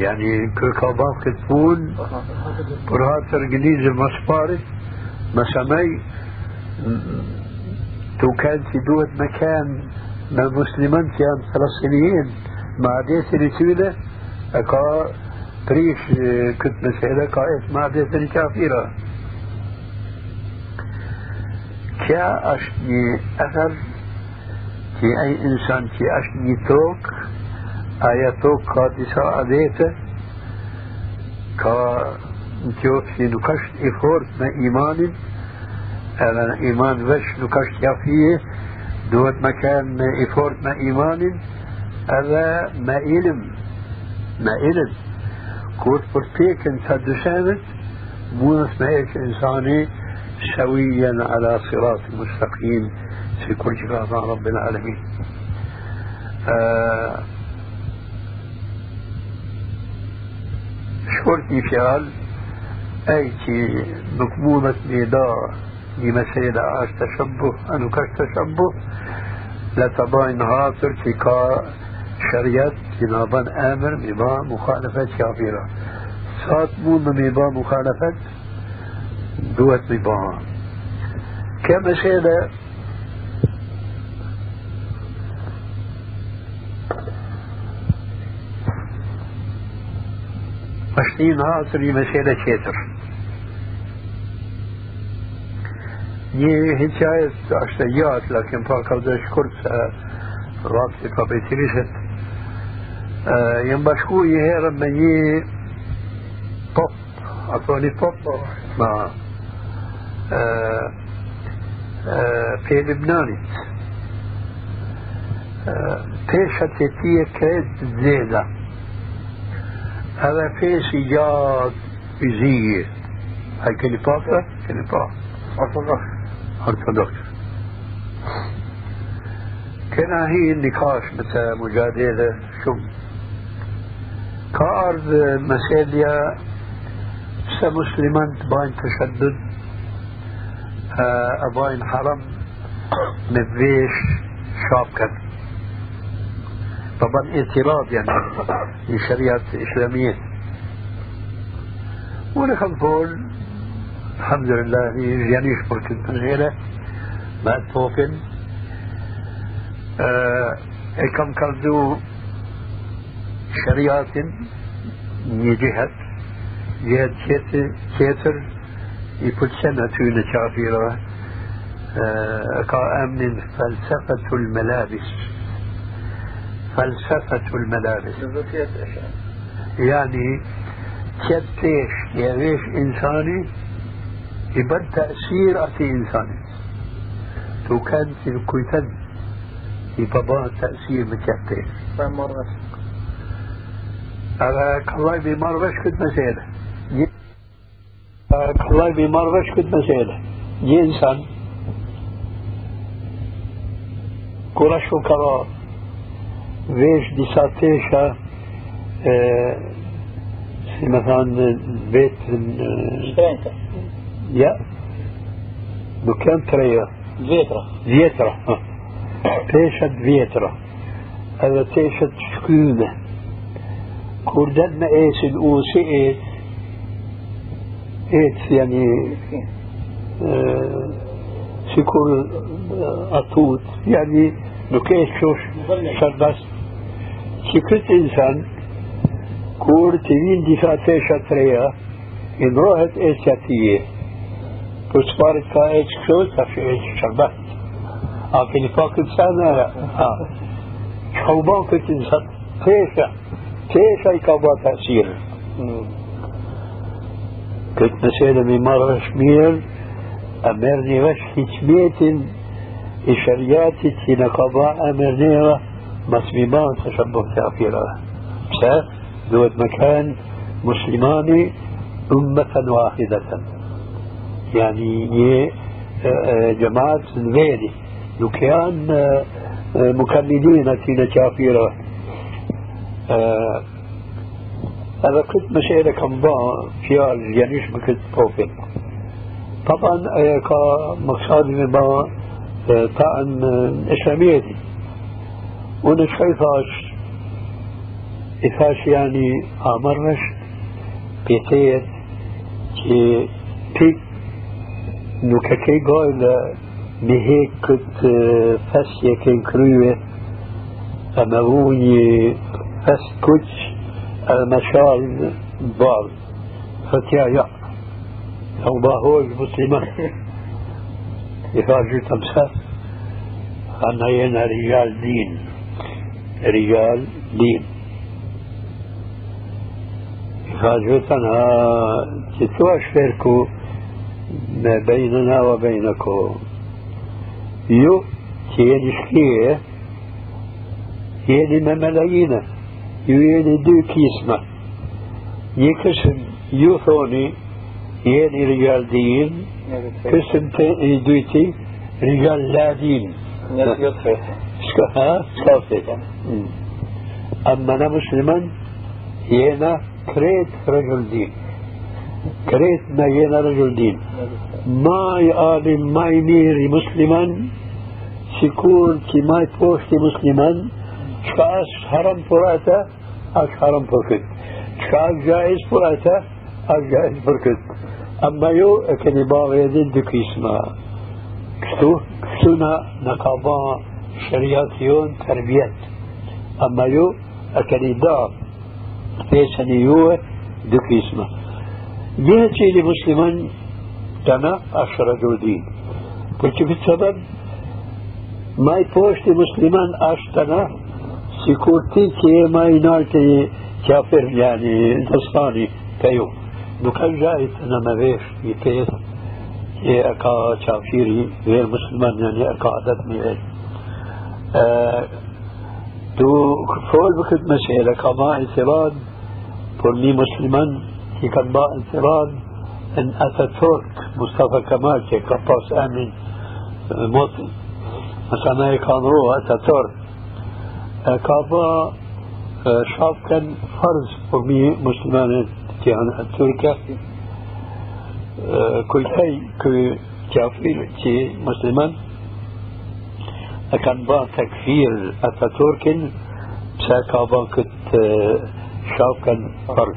S2: يعني كوكابان كتبون برهات انجليزي مسباري مسامي تو كان في دوت مكان ما مسلمان كان فلسطينيين مع ديت رسولة اكا بريش كنت مسألة قائد مع ديت كافرة كيا اشني اثر في اي انسان كي اشني توك آياتو ka disa adete ka në qofë që nuk është i fort me imanin edhe në iman veç nuk është jafije duhet me kanë i fort me imanin edhe me ilim me ilim kur për pekën të dyshemet mundës me insani سويا على صراط مستقيم في كل جهة رب العالمين آه شورتي فعل شيء مقبولة نداء لمسألة عاش تشبه أنو كاش تشبه لتباين هاتر شريعت جنابان آمر مبا مخالفة كافرة سات مون مبا مخالفة دوت كمسألة është një hatër një mesele tjetër. Një hikajet është e gjatë, lakin pa ka dhe shkurt se vakti pa pejtirishet. Bashku një herë me një pop أعطوني طب ما آه. آه. في لبنان آه بيشة تيتية كيد زيادة هذا في سجاد فيزية هاي كليباتة كليبات
S1: أرثوذكس.
S2: أرثوذكس. كان هي النقاش مثل مجادلة شو؟ كأرض مساليا مسلمان تباين تشدد أباين حرم مبيش شابكا طبعا اعتراض يعني للشريعة الإسلامية ونحن فول الحمد لله يجيانيش بركة من ما توكن آه كم كردو شريعة جهة جهة كيتر يبلسنا تون كافرة. آه كأمن فلسفة الملابس. فلسفة الملابس. يعني كتيش يعيش إنساني؟ يبقى تأثير أتي إنساني. تو كان في الكويتن يبقى تأثير مكتيش
S1: مرة
S2: هذا الله بمرة كنت مسألة الله بمرة كنت مسألة جي إنسان كرة شكرا vesh disa tesha e, si me thanë vetën
S1: Shtrenta
S2: ja nuk janë treja
S1: Vjetra
S2: vjetra ha. teshat vjetra edhe teshat shkyme كردن ما إيش الاوسي إيه؟ إيه يعني آه، سيكون آه، أطوط. يعني نكيش شوش شربس سيكرت إنسان كور تيين دفاتي شطريا إن روحت إيش يتيه بس فارد فا إيش شوش تفي إيش شربس اكي نفاق انسان آه. شوبان كت إنسان؟ كيف هيك ابو تأثير؟ كنت نسيت من مره شمير امرني وش حكمت اشريات تنقبا امرني بس بيبان تشبه كافرة بس دوت مكان مسلماني أمة واحدة. يعني هي آه، آه، جماعة زيني وكان آه، مكملين تينا كافرة هذا كنت مسألة كم ضاع فيها الجنيش بكت بروفيل طبعا كمقصاد من طعن إسلامية دي وأنا شايفاش إفاش يعني أمرش بيتيت كي بيك نوكاكي قول بهيك كنت فاسية كين كروية فاس كوتش المشال بال فتيا يا أو باهوج مسلمان. إفاش تمسك أنا ينا رجال دين رجال دين حاجتنا تتواش فرقوا ما بيننا وبينكم يو تيني شكيه يلي يلي دو كيسمة. يكسم يوثوني يلي رجال دين. قسم دويتي رجال لا دين. ها؟ أما أنا مسلما ينا كريت رجل دين. كريت ما ينا رجل دين. ما يقال ما يميري مسلما سيكون كي ما يبوشتي مسلما حرام فراتا أش حرام فركت شكاش جائز فراتا أش جائز فركت أما يو كني باغ يدين دكي اسمها كشتو كشتونا نقابا شريعتيون تربيات أما يو أكني دا فيسني يو دكي اسمه جهتي لمسلمان تنا أشرجوا دين قلت بالسبب ما يبوشت مسلمان أشتنا سيكورتي كي ما ينالتي كافر يعني نصاني كيو دو كان جايت أنا ما بيش يتيس كي اكا شافيري غير مسلمان يعني اكا عدد ميه آه دو فول بكت مسيلة كما اعتراض برمي مسلمان كي كان با اعتراض ان اتا ترك مصطفى كمال كي كباس امن موطن مثلا اي كان رو اتا ترك E ka ba shafkan farz për mi muslimanit يعني تركيا كل شيء كافر كي مسلمان. كان با تكفير أتاتورك بساكا با كت شاف كان فرد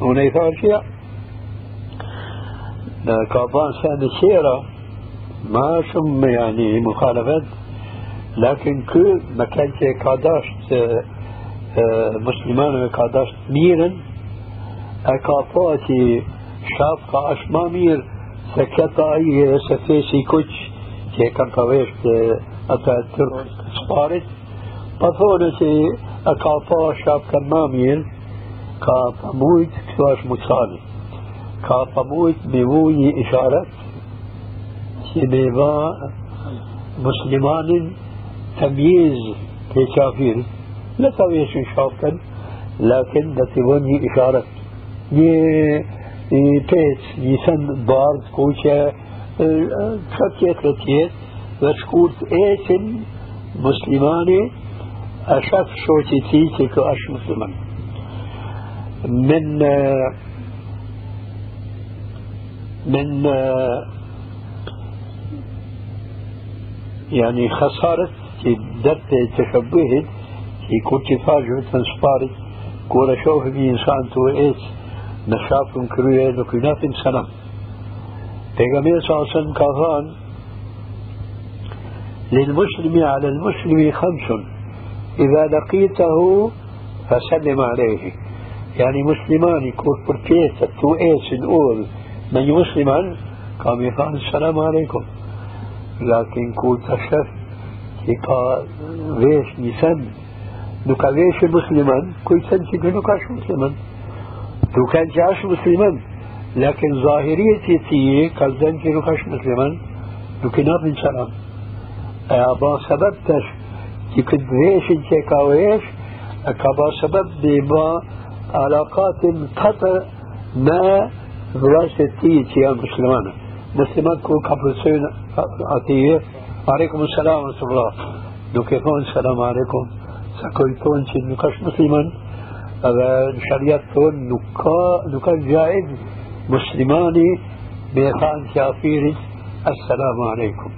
S2: ونيثار شيء كابان سنة سيرة ما شم يعني مخالفات. لكن كل ما كان كاداشت مسلمان كاداشت ميرن e e e ata tërë sparit pa thonë që e ka pa shafka ma mirë ka pa mujt këtu është musali ka pa mujt me vu një isharet që me va muslimanin تمييز في كافير لا تبيش شافا لكن ده تبني إشارة. ي تيس يسند بارز كوشة تكيت لتيت وشكورت إيسن مسلماني أشف شوتي تيتي كأش مسلمان. من من يعني خسارة درت تشبهت يكون تفاجئ تنسبارت كورا شوف بي إنسان تو إيش؟ نشاطهم كروية نكينات سنة پیغمبر صلى الله عليه وسلم للمسلم على المسلم خمس. إذا لقيته فسلم عليه. يعني مسلمان يكون بركيت تو ايس الأول؟ من مسلما قام يقال السلام عليكم. لكن كون تشف يقال ويش نسن نكا ويش مسلما كوي سنتي نكاش مسلما لو كان جاش مسلما لكن ظاهرية تي قصدن كي نكاش مسلما لو كنا من سلام أبا سبب تش كي كد ويش انت كاويش كابا سبب بما علاقات قطع ما دراسة تي تي مسلمان مسلمان كل كابرسين أتيه عليكم السلام ورحمة الله. لو كيفون السلام عليكم. سكويتون تي نكاش مسلمان. هذا شريعة نكا نكا جائز. مسلماني بيخان كافير. السلام عليكم.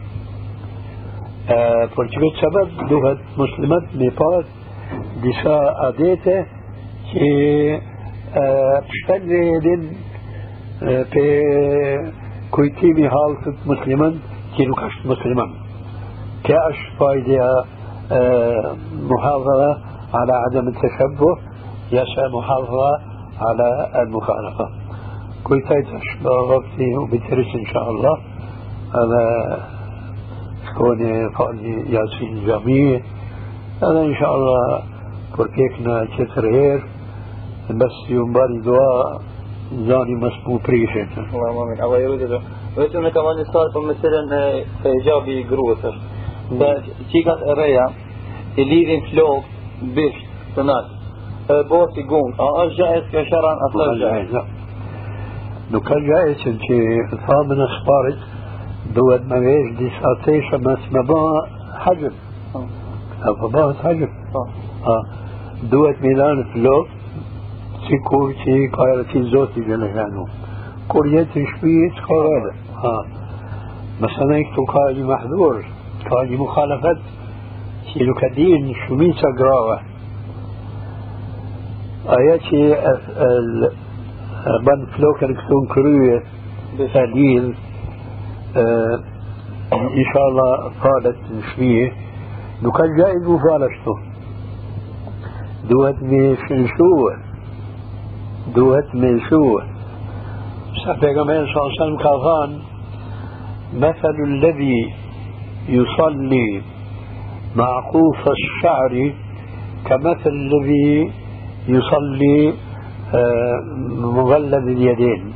S2: për që këtë sebeb duhet muslimat me pas disa adete që pështen vedin për kujtimi halkët musliman që nuk është musliman. Kjo është fajdeja محافظة على عدم التشبه يسعى محافظة على المخالفة. كل تايتش وقتي وبترس إن شاء الله. أنا شكوني فاني ياسين جميع. أنا إن شاء الله كوركيكنا تترهير بس يوم بالي دعاء زاني مسمو بريشن
S1: اللهم آمين. الله يريد أنا كمان صار مثلا ايجابي جروثر فشيكات اريا اللي lidhin flok bisht të nalë. بوتي قوم اش جائز كشرا أصلا جائز
S2: لا لو كان جائز انت ثامن اخبارت دول ما فيش دي ساتيش ما اسمها حجم فبات حجم آه دوت ميلان فلوك سيكور شي قايرتي زوتي جلهانو قاعد مخالفات شي كدين شميسة قراوة آياتي بان فلوكن كتون كروية سليل إن شاء الله قالت شوية لو كان جائز مفالشته دوت من شنشوه دوت من شوه. صلى الله عليه وسلم مثل الذي يصلي معقوف الشعر كمثل الذي يصلي آه، مغلب اليدين.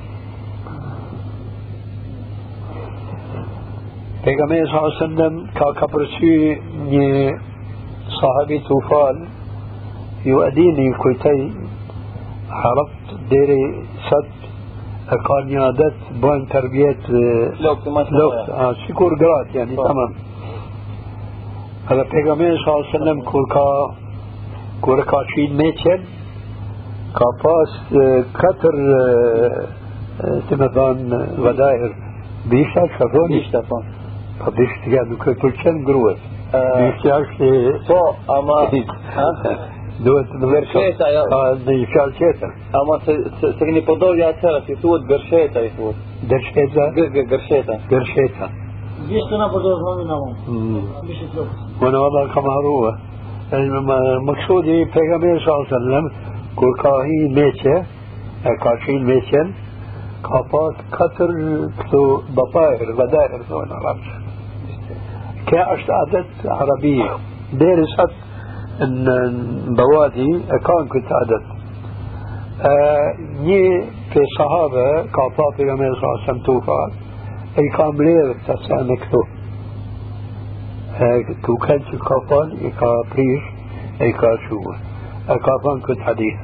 S2: پیغمبر صلی اللہ علیہ وسلم کا کپرچی طوفان يؤديني توفال یو ادینی حرفت دیر ست e ka një adet bojnë tërbjet
S1: لوك ما
S2: lokt, a, sikur gratë yani tamam edhe pejgamberi sa sallam kur ka kur ka qin me qen ka pas e, katër e, e, të me thonë vëdajër bisha që thoni
S1: ليش تفهم
S2: Po e
S1: po
S2: duhet të
S1: Gërsheta, jo.
S2: Ka në një fjalë tjetër.
S1: ama se se se keni përdorja atëherë si thuhet gërsheta i thuhet gërsheta
S2: gërsheta.
S3: Përdojë zhoni në unë.
S2: Mm.
S3: Bishtë të lukës.
S2: Unë valla kam harua. Mëksudi pejgamberi sallallahu alaihi wasallam kur ka hi meqe, e ka qenë meqen, ka pas katër këto bapajër, vëdajër, thonë arabë. Kjo është adet arabie. Deri sot إن بوادي كان كنت عدد آه، ني في صحابة كاطا في غمير صلى الله عليه وسلم أي كان بليغ تسان اكتو تو آه، كانت كافان أي كا بريش أي كا شو آه، كافان كنت حديث.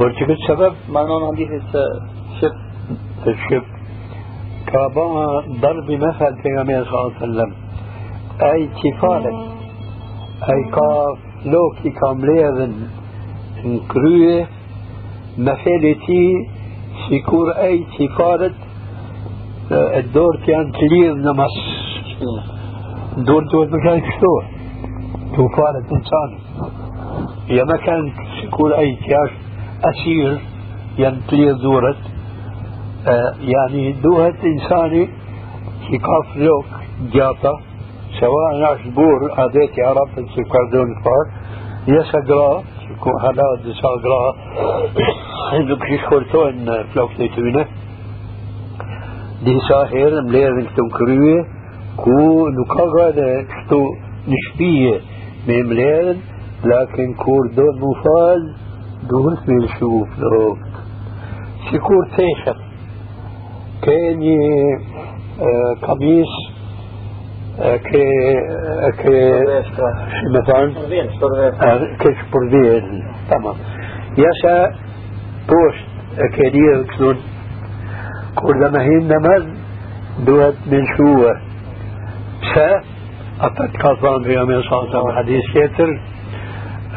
S2: برشي السبب سبب ما
S1: نون حديث
S2: الشف الشف كابا ضرب مثل في غمير صلى الله عليه وسلم. أي كفالك. Ai ka lok i ka mbledhen në krye, me feli ti, si kur ai që falet, e dorët janë të lidhë në mas دول دول ما كان كشتوه توفالة إنسان. يا ما كان يقول أي كاش أسير ينتلي دورة آه يعني دوهة إنساني يقاف لوك جاتا. سواء ناش بور عادات عرب سكردون فار يسقرا هلا دساقرا عندك يشكرتون فلوك تيتوينه. دي ساهر مليرن كتم كرويه ku nuk ka gane kështu në shpije me mlerën, lakin kur do të mu fal, e, e, e, e, ke shpërdjen, tamam. Jasa poshtë e ke lidhë kështu, kur dhe me hinë namaz, duhet me lëshuë. ف أتت كفان في يوم صلى حديث يتر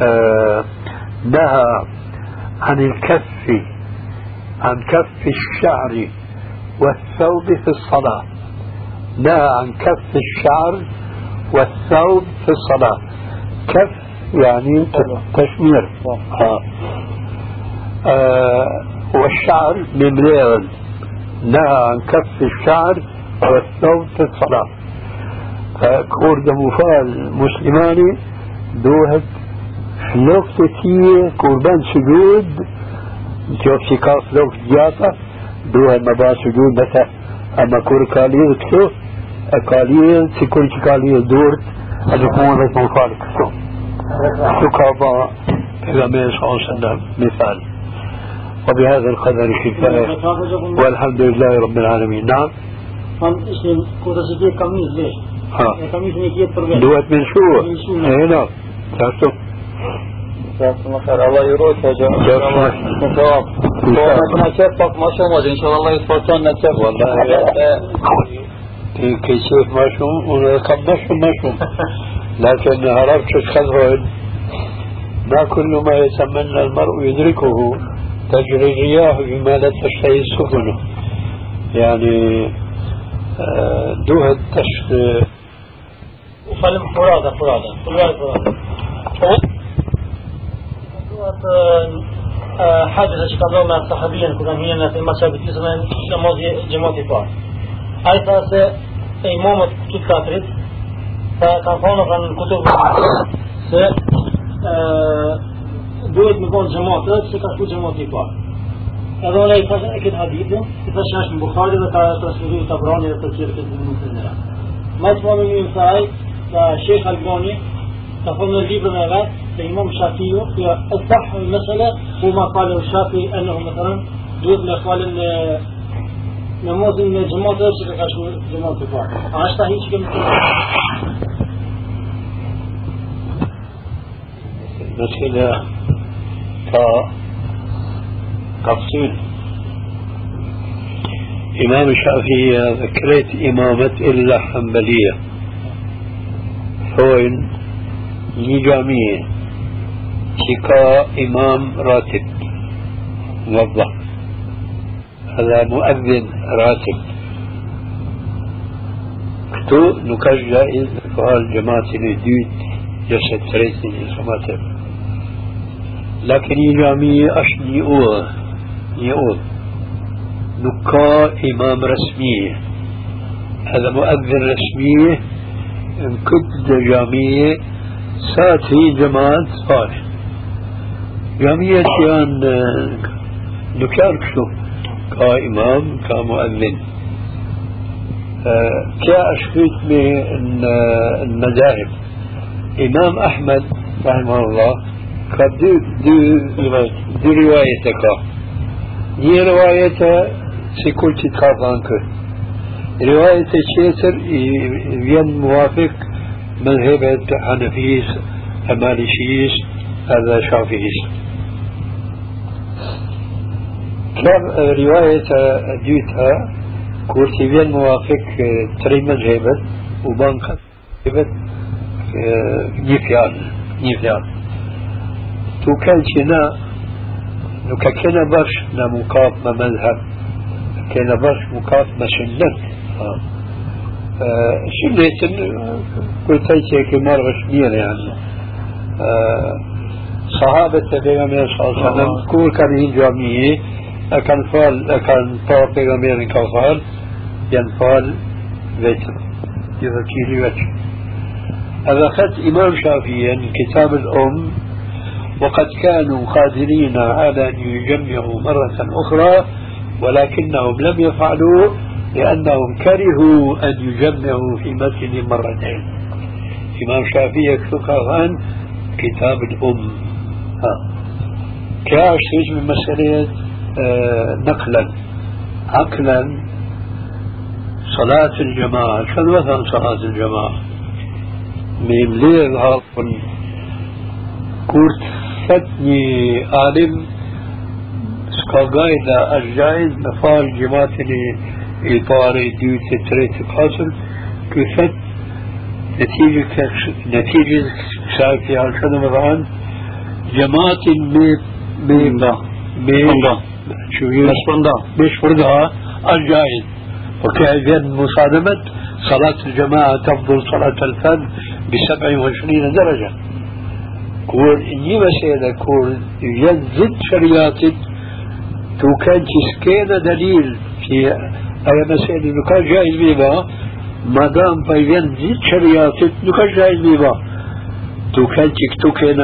S2: آه نهى عن الكف عن كف الشعر والثوب في الصلاة نهى عن كف الشعر والثوب في الصلاة. كف يعني تشمير. آه. آه والشعر ممرير نهى عن كف الشعر والثوب في الصلاة. كور دموفال مسلماني دوهت فلوكت تيه قربان سجود. جوف شكا فلوكت جاتا دوهت مبا سجود متى اما كور كالير كتو كالير تكون كالير دورت هذا كون بس موفال كتو سكابا النبي صلى الله عليه وسلم مثال وبهذا القدر كفاية والحمد لله رب العالمين نعم
S3: kur të E.
S2: دوت من شو
S3: نعم.
S2: نعم تعرفوا
S1: جزاكم خير الله يروح يا جماعة
S2: جزاكم الله.
S1: وما شاف بق ما شاء الله ان شاء الله يتفرجون نتشاف والله
S2: كي كيف مشوم ونركب مشوم مشوم لكن عرفت خذهن ما كل ما يتمنى المرء يدركه تجري الرياح بما لا تشتهي السفن يعني آه، دوها تش
S3: Falem furada, furada. Furada, furada. Duhet hadithe që ka ndonë me sahabien kur kanë hyrë Ai tha se e imamët të katrit ta kanë thonë kanë kutub se ë duhet me konë xhamati se ka shku xhamati i parë. Edhe unë i thash e këtë hadithin, i thash është në Bukhari dhe ka transmetuar Tabrani dhe të tjerë këtë në Muslimera. Mas më në një saj, ka Sheikh Albani, ka thonë në librën e vetë, الإمام الشافعي مثلا جزء من أقوال نماز الجماعة يوصف كشو جماعة الفار عشتا هيك كم
S2: المسألة تفصيل إمام الشافعي ذكرت إمامة إلا حنبلية هو جامعية شكا إمام راتب؟ موظف هذا مؤذن راتب. كتو نكاش جائز فهال جماعة الهدود جسد تريسي سماتر لكن جامعية أش نيئوه نيئوه نكا إمام رسمية هذا مؤذن رسمية إن كنت جامعية سات هي جماعة صالح جامعة كان نكار كشو كإمام كمؤذن كأشخيص من المذاهب. إمام أحمد رحمه الله قد دو, دو, دو روايتك ني روايته سيكون تتخاف عنك رواية الشيسر ين موافق مذهب حنفيس مالشيس هذا شافعيس كم رواية ديوتها كورتيبيان موافق تري مذهبت وبانك مذهبت نيفيان نيفيان تو كان شنا نو كنا باش نمقاف مذهب كنا باش مقاف مشنت آه. شليت قلت هيك مرة رسميا يعني صحابة النبي صلى الله عليه وسلم كل كان جامعية كان فال كان طاق بيغمبر كفال ينفال بيتر يذكي لي وجه هذا خد إمام شافعي كتاب الأم وقد كانوا قادرين على أن يجمعوا مرة أخرى ولكنهم لم يفعلوا لأنهم كرهوا أن يجمعوا في متن مرتين. إمام شافعي يكتب عن كتاب الأم. ها. كاش من مسألة نقلا عقلا صلاة الجماعة شو مثلا صلاة الجماعة؟ من ليل هاكن كورت فتني عالم سكاغايدا الجايز نفال جماعتني إطارة دو تتريت قاسم كفت نتيجة نتيجة ساكي على كذا مران جماعة مي مي مي شو هي مش فرضها الجائز وكأذن مصادمة؟ صلاة الجماعة تفضل صلاة الفرد بسبع وعشرين درجة. كور إني مسألة كور يزد شرياتك تو كان تسكينا دليل في أي مسألة إنه كان جائز بيبا. ما دام بيان زيد شريعة. إنه كان جائز بيبا. تو كان تكتو كان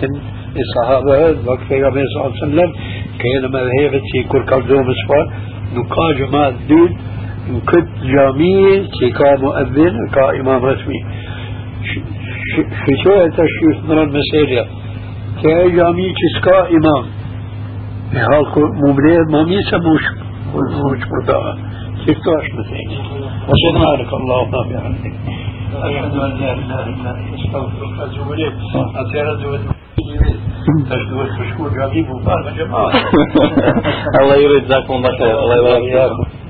S2: سنة. الصحابة وقت في النبي صلى الله عليه وسلم كان مذهبة في كل كردوم اسفار نقا جماعة دون كنت جامعي كا مؤذن كا إمام رسمي في شو تشوف من المسألة كا جامعي كسكا إمام؟ هالكو مبلغ ما ميسموش والفروج برداء شفتوا مثلا وسبحانك اللهم وبحمدك أشهد أن لا إله إلا أنت أستغفرك وأتوب إليك.
S1: الله يريد جزاكم الله خير الله يبارك فيكم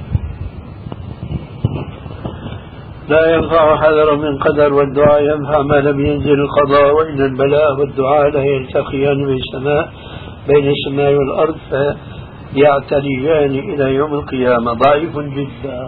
S2: لا ينفع حذر من قدر والدعاء ينفع ما لم ينزل القضاء وإن البلاء والدعاء لا يلتقيان بالسماء بين السماء والأرض يعتليان إلى يوم القيامة. ضعيف جدا.